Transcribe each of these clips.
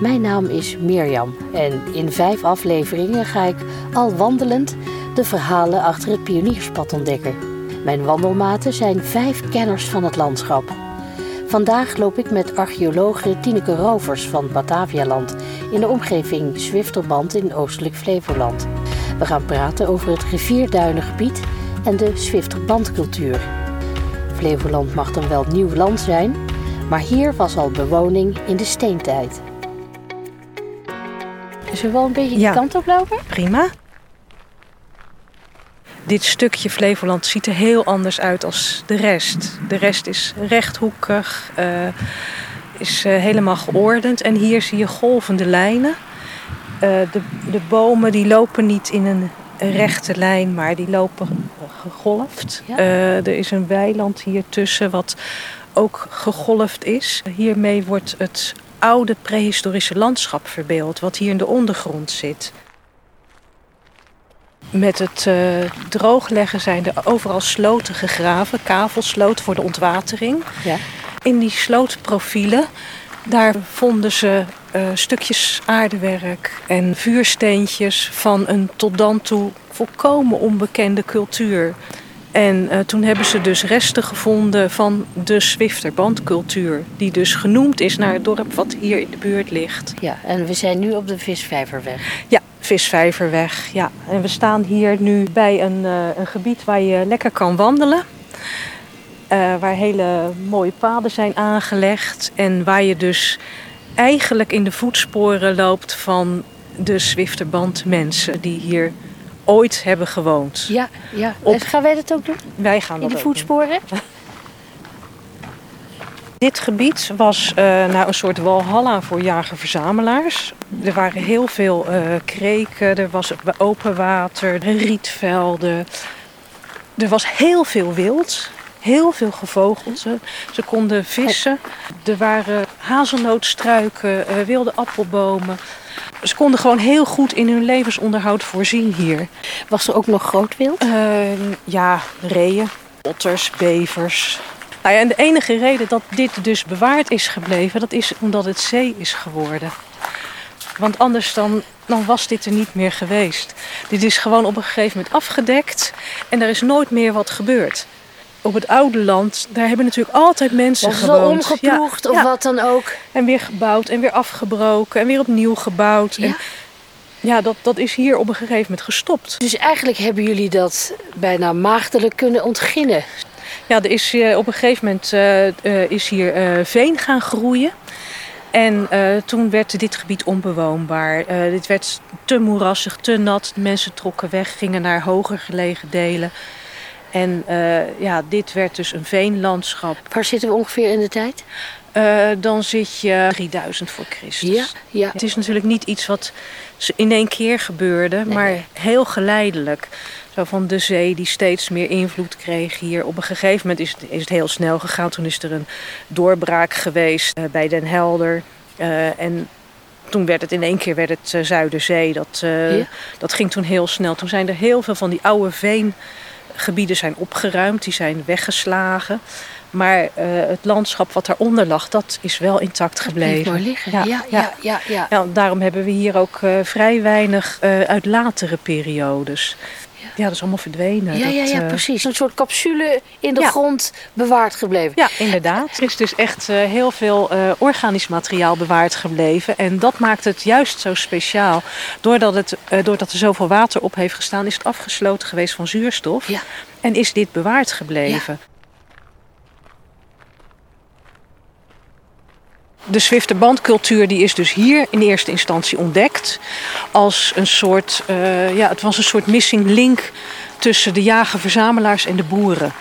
Mijn naam is Mirjam en in vijf afleveringen ga ik al wandelend de verhalen achter het pionierspad ontdekken. Mijn wandelmaten zijn vijf kenners van het landschap. Vandaag loop ik met archeologe Tineke Rovers van Batavialand in de omgeving Zwifterband in oostelijk Flevoland. We gaan praten over het rivierduinengebied en de Zwifterbandcultuur. Flevoland mag dan wel nieuw land zijn, maar hier was al bewoning in de steentijd. Zullen we wel een beetje Ja. de kant op lopen? Prima. Dit stukje Flevoland ziet er heel anders uit als de rest. De rest is rechthoekig, eh, is eh, helemaal geordend. En hier zie je golvende lijnen. Eh, de, de bomen die lopen niet in een rechte lijn, maar die lopen gegolfd. Ja. Er is een weiland hier tussen wat ook gegolfd is. Hiermee wordt het oude prehistorische landschap verbeeld, wat hier in de ondergrond zit. Met het eh, droogleggen zijn er overal sloten gegraven, kavelsloten voor de ontwatering. Ja. In die slootprofielen, daar vonden ze eh, stukjes aardewerk en vuursteentjes van een tot dan toe volkomen onbekende cultuur. En eh, toen hebben ze dus resten gevonden van de Zwifterbandcultuur, die dus genoemd is naar het dorp wat hier in de buurt ligt. Ja, en we zijn nu op de Visvijverweg. Ja, Visvijverweg. Ja. En we staan hier nu bij een, eh, een gebied waar je lekker kan wandelen. Eh, waar hele mooie paden zijn aangelegd. En waar je dus eigenlijk in de voetsporen loopt van de Zwifterband mensen die hier ooit hebben gewoond. Ja, ja. Op- En gaan wij dat ook doen? Wij gaan In dat de ook doen. voetsporen? Dit gebied was eh, nou een soort walhalla voor jager-verzamelaars. Er waren heel veel eh, kreken, er was open water, rietvelden. Er was heel veel wild, heel veel gevogelte. Ze konden vissen. Er waren hazelnootstruiken, eh, wilde appelbomen. Ze konden gewoon heel goed in hun levensonderhoud voorzien hier. Was er ook nog groot wild? Eh, ja, reeën, otters, bevers. Nou ja, en de enige reden dat dit dus bewaard is gebleven, dat is omdat het zee is geworden. Want anders dan, dan was dit er niet meer geweest. Dit is gewoon op een gegeven moment afgedekt en er is nooit meer wat gebeurd. Op het oude land, daar hebben natuurlijk altijd mensen al gewoond. omgeploegd Ja, of ja. wat dan ook? En weer gebouwd en weer afgebroken en weer opnieuw gebouwd. Ja. En ja, dat, dat is hier op een gegeven moment gestopt. Dus eigenlijk hebben jullie dat bijna maagdelijk kunnen ontginnen. Ja, er is eh, op een gegeven moment eh, eh, is hier veen gaan groeien. En toen werd dit gebied onbewoonbaar. Dit werd te moerassig, te nat. Mensen trokken weg, gingen naar hoger gelegen delen. En eh, ja, dit werd dus een veenlandschap. Waar zitten we ongeveer in de tijd? Eh, dan zit je 3000 voor Christus. Ja, ja. Het is natuurlijk niet iets wat in één keer gebeurde, Nee. maar heel geleidelijk. Zo van de zee die steeds meer invloed kreeg hier. Op een gegeven moment is het, is het heel snel gegaan. Toen is er een doorbraak geweest eh, bij Den Helder. En toen werd het in één keer werd het Zuiderzee. Dat, Ja. dat ging toen heel snel. Toen zijn er heel veel van die oude veengebieden zijn opgeruimd. Die zijn weggeslagen. Maar eh, het landschap wat daaronder lag, dat is wel intact gebleven. maar liggen. Ja, Ja, ja, ja. ja, Ja, daarom hebben we hier ook eh, vrij weinig eh, uit latere periodes. Ja. Dat is allemaal verdwenen. Ja, Dat, ja, ja, eh, precies. Een soort capsule in de Ja. grond bewaard gebleven. Ja, inderdaad. Er is dus echt eh, heel veel eh, organisch materiaal bewaard gebleven. En dat maakt het juist zo speciaal. Doordat, het, eh, doordat er zoveel water op heeft gestaan, is het afgesloten geweest van zuurstof. Ja. En is dit bewaard gebleven. De Zwifterbandcultuur die is dus hier in eerste instantie ontdekt als een soort, eh, ja, het was een soort missing link tussen de jager-verzamelaars en de boeren.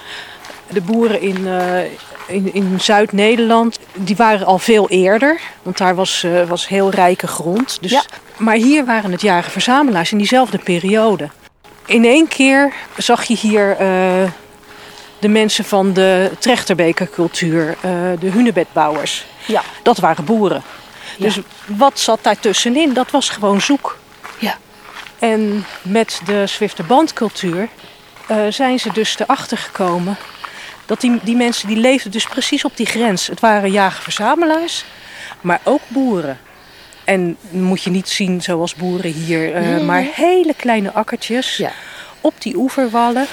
De boeren in, eh, in, in Zuid-Nederland, die waren al veel eerder, want daar was, eh, was heel rijke grond. Dus, Ja. Maar hier waren het jager-verzamelaars in diezelfde periode. In één keer zag je hier de mensen van de Trechterbekercultuur, eh de hunebedbouwers. Ja. Dat waren boeren. Ja. Dus wat zat daar tussenin? Dat was gewoon zoek. Ja. En met de Zwifterbandcultuur eh zijn ze dus erachter gekomen dat die, die mensen die leefden dus precies op die grens. Het waren jager-verzamelaars, maar ook boeren. En moet je niet zien zoals boeren hier, eh, Nee. maar hele kleine akkertjes Ja. op die oeverwallen.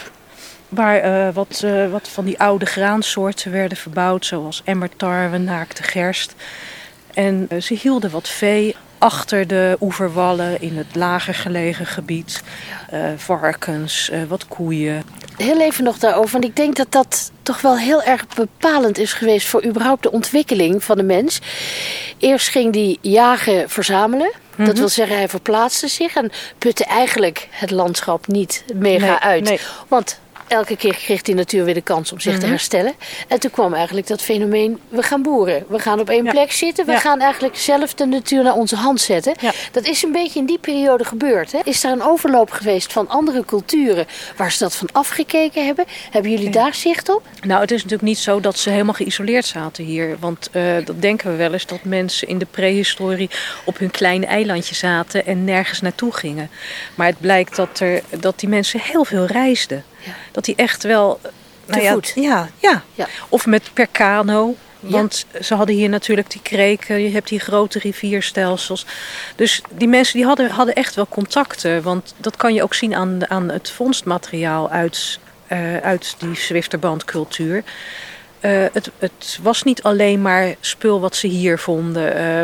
Waar eh, wat, eh, wat van die oude graansoorten werden verbouwd, zoals emmertarwe, naakte gerst. En eh, ze hielden wat vee achter de oeverwallen in het lager gelegen gebied. Eh, varkens, wat koeien. Heel even nog daarover, want ik denk dat dat toch wel heel erg bepalend is geweest voor überhaupt de ontwikkeling van de mens. Eerst ging die jagen, verzamelen. Mhm. Dat wil zeggen, hij verplaatste zich en putte eigenlijk het landschap niet mega Nee, uit. nee. Want elke keer kreeg die natuur weer de kans om zich te Mhm. herstellen. En toen kwam eigenlijk dat fenomeen, we gaan boeren. We gaan op één Ja. plek zitten, we Ja. gaan eigenlijk zelf de natuur naar onze hand zetten. Ja. Dat is een beetje in die periode gebeurd. Hè? Is er een overloop geweest van andere culturen waar ze dat van afgekeken hebben? Hebben jullie daar zicht op? Nou, het is natuurlijk niet zo dat ze helemaal geïsoleerd zaten hier. Want eh, dat denken we wel eens dat mensen in de prehistorie op hun kleine eilandje zaten en nergens naartoe gingen. Maar het blijkt dat, er, dat die mensen heel veel reisden. Dat die echt wel. Nou Te voet. Ja, ja. Ja. Of met per kano. Ja. Want ze hadden hier natuurlijk die kreken, je hebt die grote rivierstelsels. Dus die mensen die hadden, hadden echt wel contacten. Want dat kan je ook zien aan, aan het vondstmateriaal uit, eh, uit die Zwifterbandcultuur. Eh, het, het was niet alleen maar spul wat ze hier vonden. Eh,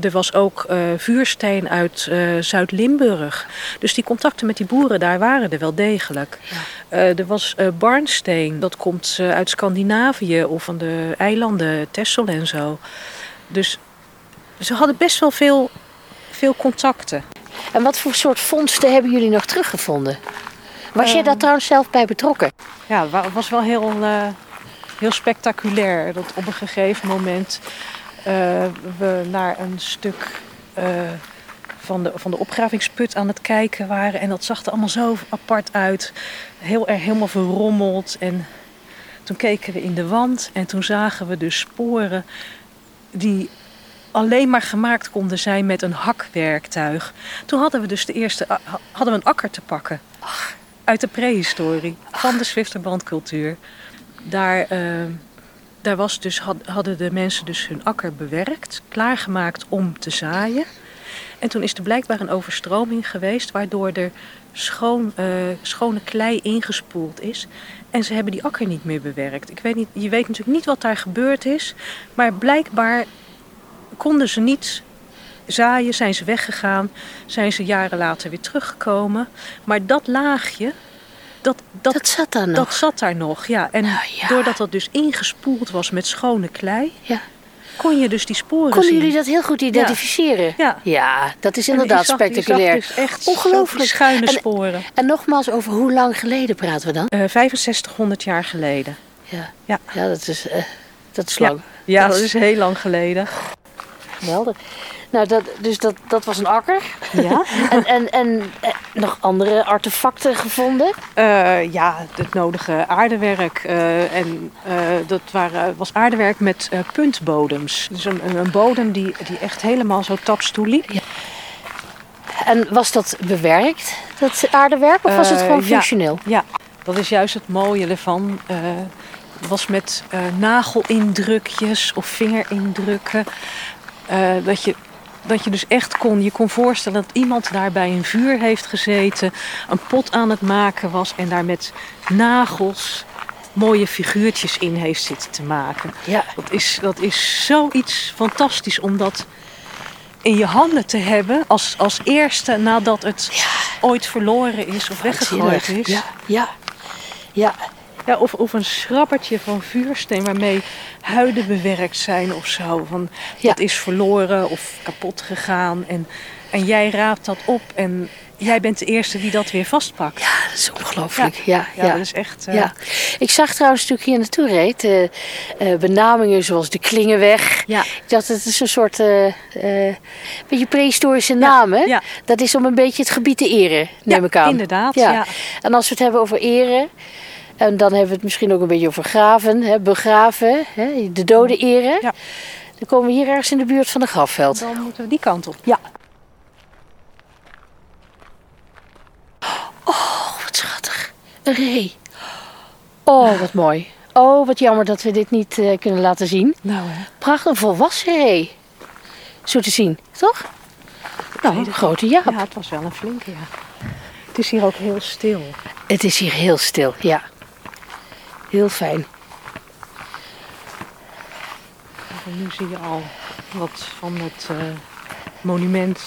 er, was ook eh, vuursteen uit Zuid-Limburg. Dus die contacten met die boeren daar waren er wel degelijk. Eh, er was barnsteen, dat komt uit Scandinavië of van de eilanden Texel en zo. Dus ze hadden best wel veel, veel contacten. En wat voor soort vondsten hebben jullie nog teruggevonden? Was jij Ehm. daar trouwens zelf bij betrokken? Ja, het was wel heel, heel spectaculair dat op een gegeven moment eh, we naar een stuk eh, van, de, van de opgravingsput aan het kijken waren. En dat zag er allemaal zo apart uit. Heel erg helemaal verrommeld. En toen keken we in de wand en toen zagen we dus sporen die alleen maar gemaakt konden zijn met een hakwerktuig. Toen hadden we dus de eerste hadden we een akker te pakken. Uit de prehistorie van de Zwifterbandcultuur. Daar, eh, daar was dus, had- hadden de mensen dus hun akker bewerkt, klaargemaakt om te zaaien. En toen is er blijkbaar een overstroming geweest, waardoor er schoon, eh, schone klei ingespoeld is. En ze hebben die akker niet meer bewerkt. Ik weet niet, je weet natuurlijk niet wat daar gebeurd is, maar blijkbaar konden ze niet zaaien, zijn ze weggegaan, zijn ze jaren later weer teruggekomen. Maar dat laagje, dat, dat, Dat, zat daar nog. dat zat daar nog. Ja. En Nou ja. doordat dat dus ingespoeld was met schone klei, Ja. kon je dus die sporen Konden zien. jullie dat heel goed identificeren? Ja. Ja, dat is inderdaad zag- spectaculair. dus echt Ongelooflijk. schuine En- sporen. En nogmaals, over hoe lang geleden praten we dan? Eh 6500 jaar geleden. Ja, Ja. ja dat, is, eh, dat is lang. Ja, Dat dat is- is heel lang geleden. Geweldig. Nou, dat, dus dat, dat was een akker. Ja, En, en, en eh, nog andere artefacten gevonden. Eh, ja het nodige aardewerk. eh, en dat waren, was aardewerk met puntbodems. Dus een, een, bodem die, die echt helemaal zo taps toeliep. En was dat bewerkt, dat aardewerk? Of was het gewoon ja. functioneel? Ja, dat is juist het mooie ervan. Het was met nagelindrukjes of vingerindrukken. Dat, je, dat je dus echt kon, je kon voorstellen dat iemand daar bij een vuur heeft gezeten, een pot aan het maken was en daar met nagels mooie figuurtjes in heeft zitten te maken. Ja. Dat is, dat is zoiets fantastisch om dat in je handen te hebben als, als eerste nadat het ooit verloren is of weggegooid is. Ja, ja. ja. Ja, of, of een schrappertje van vuursteen waarmee huiden bewerkt zijn of zo. Van, Ja. Dat is verloren of kapot gegaan. En, en jij raapt dat op en jij bent de eerste die dat weer vastpakt. Ja, dat is ongelooflijk. Ja, ja, Ja, dat is echt... eh, Ja, ik zag trouwens toen ik hier naartoe reed, eh, eh, benamingen zoals de Klingenweg. Ja. Ik dacht, het is een soort beetje prehistorische naam, hè? ja. Dat is om een beetje het gebied te eren, neem ik aan. inderdaad, ja. En als we het hebben over eren, en dan hebben we het misschien ook een beetje over graven, hè, begraven, hè, de doden eren. Ja. Dan komen we hier ergens in de buurt van de grafveld. Dan moeten we die kant op. Ja. Oh, wat schattig. Een ree. Oh, wat mooi. Oh, wat jammer dat we dit niet eh, kunnen laten zien. Nou hè. Prachtig, een volwassen ree. zo te zien, toch? Nou, een grote jaap. Ja, het was wel een flinke, ja. Het is hier ook heel stil. Het is hier heel stil, ja. Heel fijn. En nu zie je al wat van het uh, monument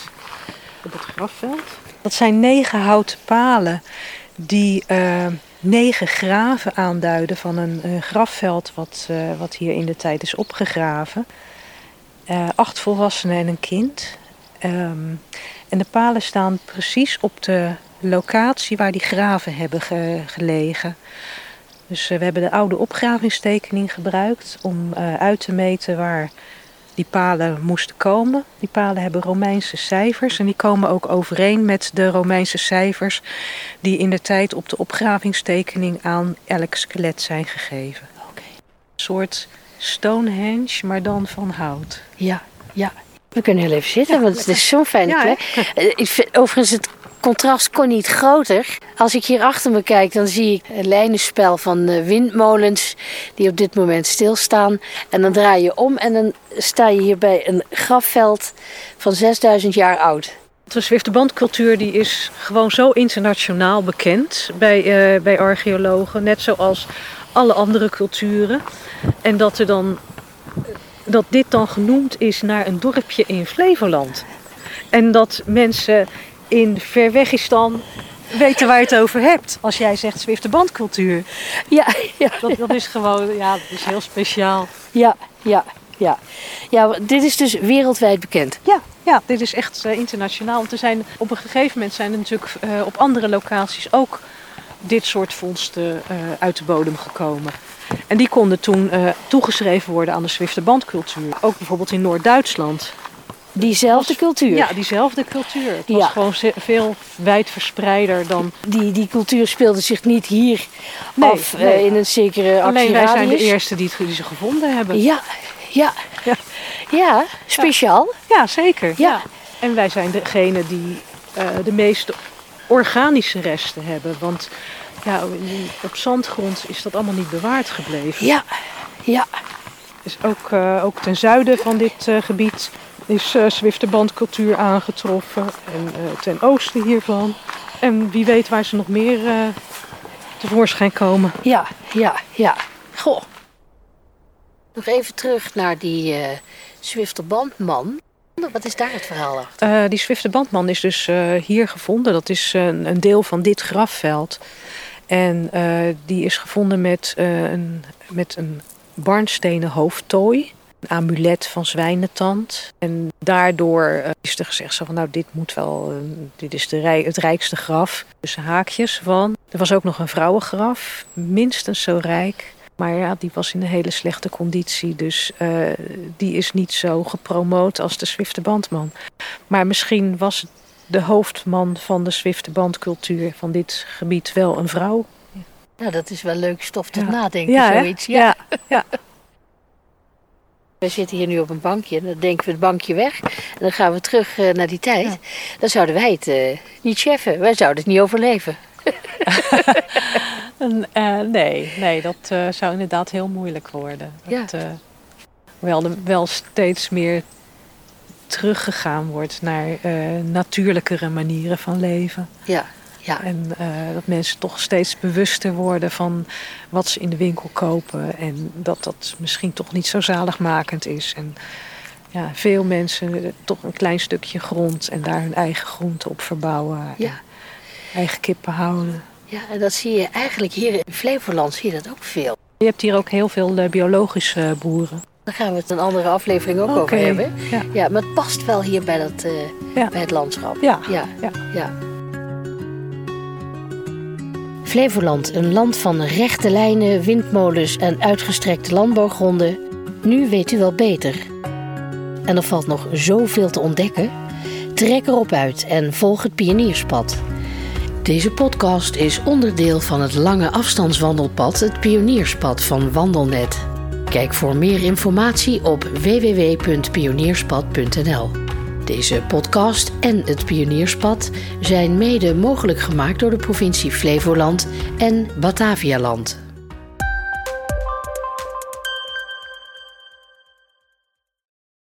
op het grafveld. Dat zijn negen houten palen die uh, negen graven aanduiden van een, een grafveld wat, uh, wat hier in de tijd is opgegraven. acht volwassenen en een kind. Um, en de palen staan precies op de locatie waar die graven hebben ge gelegen. Dus uh, we hebben de oude opgravingstekening gebruikt om uh, uit te meten waar die palen moesten komen. Die palen hebben Romeinse cijfers en die komen ook overeen met de Romeinse cijfers die in de tijd op de opgravingstekening aan elk skelet zijn gegeven. Okay. Een soort Stonehenge, maar dan van hout. Ja, ja. We kunnen heel even zitten, want het is zo'n fijne plek. Ik vind, overigens, het contrast kon niet groter. Als ik hier achter me kijk, dan zie ik een lijnenspel van windmolens die op dit moment stilstaan. En dan draai je om en dan sta je hier bij een grafveld van 6000 jaar oud. De Zwifterbandcultuur die is gewoon zo internationaal bekend bij, uh, bij archeologen, net zoals alle andere culturen. En dat er dan dat dit dan genoemd is naar een dorpje in Flevoland. En dat mensen in Verwegistan weten waar je het over hebt. Als jij zegt Zwifterbandcultuur. Ja, ja. Dat, dat is gewoon, ja, dat is heel speciaal. Ja, ja, ja. Ja, dit is dus wereldwijd bekend. Ja, ja dit is echt uh, internationaal. Want er zijn, op een gegeven moment zijn er natuurlijk uh, op andere locaties ook dit soort vondsten uh, uit de bodem gekomen. En die konden toen toegeschreven worden aan de Zwifterbandcultuur. Ook bijvoorbeeld in Noord-Duitsland. Diezelfde was, cultuur? Ja, diezelfde cultuur. Het was ja. gewoon veel wijdverspreider dan... Die, die cultuur speelde zich niet hier nee, af nee. Uh, in een zekere Alleen wij zijn de eerste die, het, die ze gevonden hebben. Ja, ja. Ja, ja speciaal. Ja, ja zeker. Ja. ja. En wij zijn degene die uh, de meeste organische resten hebben. Want ja, op zandgrond is dat allemaal niet bewaard gebleven. Ja, ja. Dus ook, uh, ook ten zuiden van dit uh, gebied is uh, Zwifterbandcultuur aangetroffen. En ten oosten hiervan. En wie weet waar ze nog meer tevoorschijn komen. Ja, ja, ja. Goh. Nog even terug naar die Zwifterbandman. Wat is daar het verhaal achter? Uh, die Zwifterbandman is dus uh, hier gevonden. Dat is een, een, deel van dit grafveld. En uh, die is gevonden met, een, met een barnstenen hoofdtooi. Een amulet van zwijnentand. En daardoor is er gezegd zo van nou dit moet wel, dit is de rij, het rijkste graf. Dus haakjes van. Er was ook nog een vrouwengraf, minstens zo rijk. Maar ja, die was in een hele slechte conditie. Dus uh, die is niet zo gepromoot als de Zwifte Bandman. Maar misschien was de hoofdman van de Zwifte Bandcultuur van dit gebied wel een vrouw. Nou, dat is wel leuk stof tot ja. nadenken, ja, zoiets. Ja. ja. We zitten hier nu op een bankje en dan denken we het bankje weg. En dan gaan we terug uh, naar die tijd. Ja. Dan zouden wij het uh, niet cheffen. Wij zouden het niet overleven. uh, nee, nee, dat uh, zou inderdaad heel moeilijk worden. Ja. Dat, wel, wel steeds meer teruggegaan wordt naar natuurlijkere manieren van leven. Ja, ja. En dat mensen toch steeds bewuster worden van wat ze in de winkel kopen. En dat dat misschien toch niet zo zaligmakend is. En ja, veel mensen toch een klein stukje grond en daar hun eigen groenten op verbouwen. Ja. Eigen kippen houden. Ja, en dat zie je eigenlijk hier in Flevoland zie je dat ook veel. Je hebt hier ook heel veel uh, biologische boeren. Daar gaan we het een andere aflevering ook okay. over hebben. Ja. ja, maar het past wel hier bij, dat, uh, ja. bij het landschap. Ja. Ja. ja. Flevoland, een land van rechte lijnen, windmolens en uitgestrekte landbouwgronden. Nu weet u wel beter. En er valt nog zoveel te ontdekken. Trek erop uit en volg het pionierspad. Deze podcast is onderdeel van het lange afstandswandelpad, het Pionierspad van Wandelnet. Kijk voor meer informatie op www.pionierspad.nl. Deze podcast en het Pionierspad zijn mede mogelijk gemaakt door de provincie Flevoland en Batavialand.